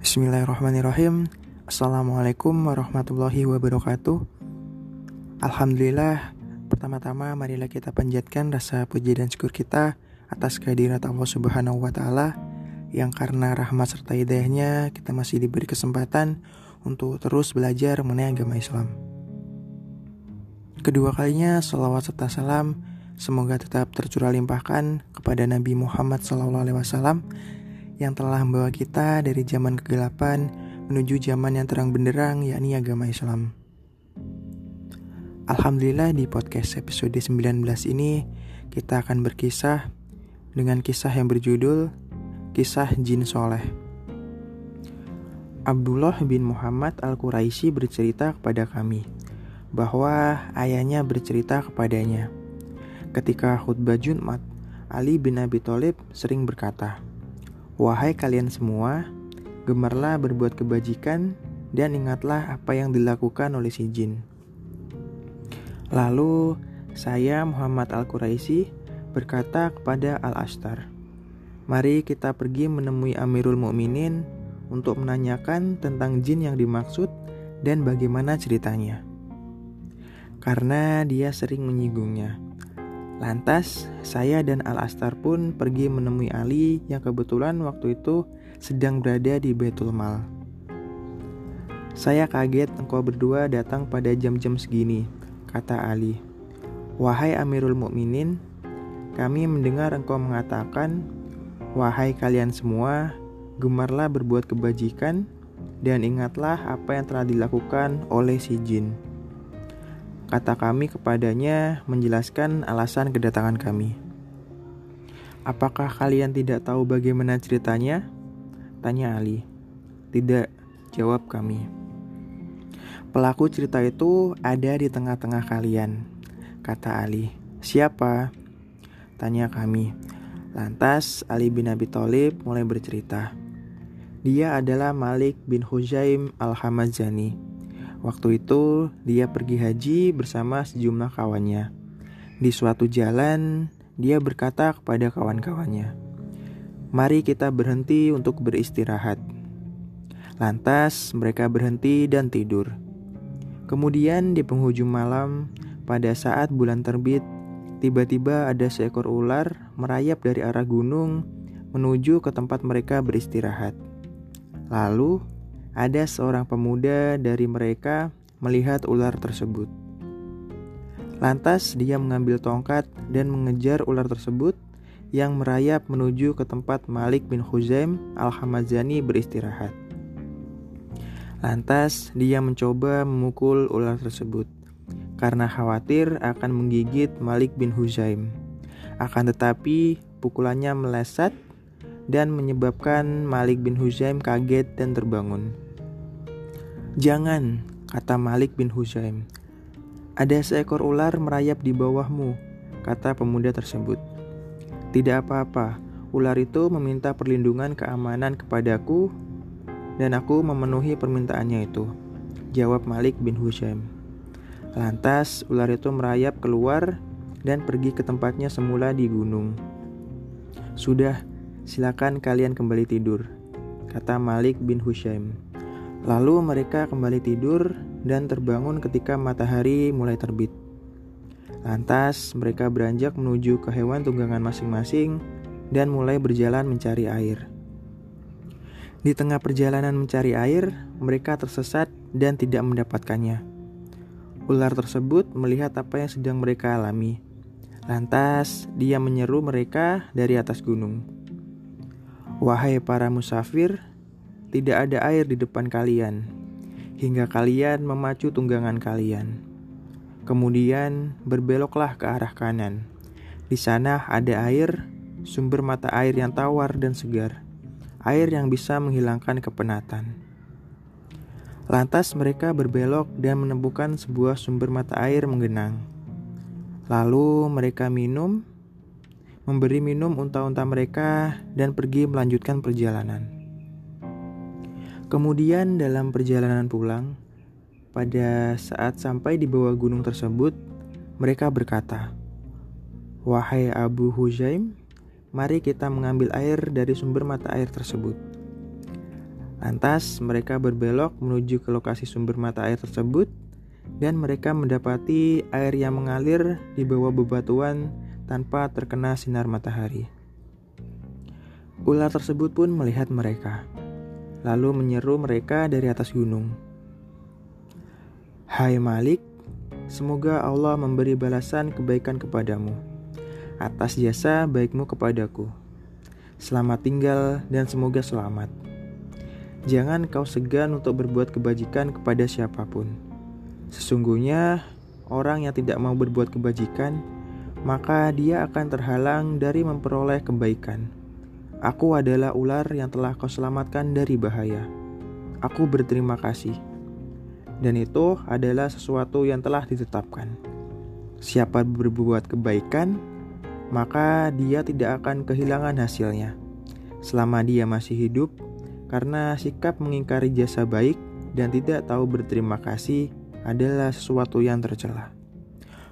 Bismillahirrahmanirrahim. Assalamualaikum warahmatullahi wabarakatuh. Alhamdulillah Pertama-tama marilah kita panjatkan rasa puji dan syukur kita Atas kehadirat Allah subhanahu wa ta'ala Yang karena rahmat serta hidayahnya Kita masih diberi kesempatan Untuk terus belajar mengenai agama Islam. Kedua kalinya salawat serta salam Semoga tetap tercurah limpahkan kepada Nabi Muhammad SAW yang telah membawa kita dari zaman kegelapan menuju zaman yang terang benderang yakni agama Islam. Alhamdulillah di podcast episode 19 ini kita akan berkisah dengan kisah yang berjudul Kisah Jin Soleh. Abdullah bin Muhammad Al-Quraisy bercerita kepada kami bahwa ayahnya bercerita kepadanya. Ketika khutbah Jumat, Ali bin Abi Thalib sering berkata, Wahai kalian semua, gemarlah berbuat kebajikan dan ingatlah apa yang dilakukan oleh si jin. Lalu saya Muhammad Al-Quraisy berkata kepada Al-Ashtar, "Mari kita pergi menemui Amirul Mukminin untuk menanyakan tentang jin yang dimaksud dan bagaimana ceritanya." Karena dia sering menyinggungnya. Lantas, saya dan Al-Astar pun pergi menemui Ali yang kebetulan waktu itu sedang berada di Baitul Mal. Saya kaget engkau berdua datang pada jam-jam segini, kata Ali. Wahai Amirul Mukminin, kami mendengar engkau mengatakan, Wahai kalian semua, gemarlah berbuat kebajikan dan ingatlah apa yang telah dilakukan oleh si jin. Kata kami kepadanya menjelaskan alasan kedatangan kami. Apakah kalian tidak tahu bagaimana ceritanya? Tanya Ali. Tidak, jawab kami. Pelaku cerita itu ada di tengah-tengah kalian, kata Ali. Siapa? Tanya kami. Lantas Ali bin Abi Thalib mulai bercerita. Dia adalah Malik bin Hujaim al-Hamazani Waktu itu dia pergi haji bersama sejumlah kawannya. Di suatu jalan, dia berkata kepada kawan-kawannya, "Mari kita berhenti untuk beristirahat." Lantas mereka berhenti dan tidur. Kemudian di penghujung malam, pada saat bulan terbit, tiba-tiba ada seekor ular merayap dari arah gunung menuju ke tempat mereka beristirahat. Lalu ada seorang pemuda dari mereka melihat ular tersebut. Lantas dia mengambil tongkat dan mengejar ular tersebut yang merayap menuju ke tempat Malik bin Huzaim al-Hamazani beristirahat. Lantas dia mencoba memukul ular tersebut karena khawatir akan menggigit Malik bin Huzaim. Akan tetapi pukulannya meleset dan menyebabkan Malik bin Huzaim kaget dan terbangun. Jangan, kata Malik bin Huzaim. Ada seekor ular merayap di bawahmu, kata pemuda tersebut. Tidak apa-apa, ular itu meminta perlindungan keamanan kepadaku dan aku memenuhi permintaannya itu. Jawab Malik bin Huzaim. Lantas ular itu merayap keluar dan pergi ke tempatnya semula di gunung. Sudah, Silakan kalian kembali tidur, kata Malik bin Hushaim. Lalu mereka kembali tidur dan terbangun ketika matahari mulai terbit. Lantas mereka beranjak menuju ke hewan tunggangan masing-masing dan mulai berjalan mencari air. Di tengah perjalanan mencari air, mereka tersesat dan tidak mendapatkannya. Ular tersebut melihat apa yang sedang mereka alami. Lantas, dia menyeru mereka dari atas gunung. Wahai para musafir, tidak ada air di depan kalian, hingga kalian memacu tunggangan kalian. Kemudian berbeloklah ke arah kanan. Di sana ada air, sumber mata air yang tawar dan segar, air yang bisa menghilangkan kepenatan. Lantas mereka berbelok dan menemukan sebuah sumber mata air menggenang. Lalu mereka minum memberi minum unta-unta mereka, dan pergi melanjutkan perjalanan. Kemudian, dalam perjalanan pulang, pada saat sampai di bawah gunung tersebut, mereka berkata, "Wahai Abu Hujaim, mari kita mengambil air dari sumber mata air tersebut." Lantas mereka berbelok menuju ke lokasi sumber mata air tersebut dan mereka mendapati air yang mengalir di bawah bebatuan tanpa terkena sinar matahari. Ular tersebut pun melihat mereka, lalu menyeru mereka dari atas gunung. Hai Malik, semoga Allah memberi balasan kebaikan kepadamu atas jasa baikmu kepadaku. Selamat tinggal dan semoga selamat. Jangan kau segan untuk berbuat kebajikan kepada siapa pun. Sesungguhnya, orang yang tidak mau berbuat kebajikan, maka dia akan terhalang dari memperoleh kebaikan. Aku adalah ular yang telah kau selamatkan dari bahaya. Aku berterima kasih. Dan itu adalah sesuatu yang telah ditetapkan. Siapa berbuat kebaikan, maka dia tidak akan kehilangan hasilnya selama dia masih hidup, karena sikap mengingkari jasa baik dan tidak tahu berterima kasih adalah sesuatu yang tercela.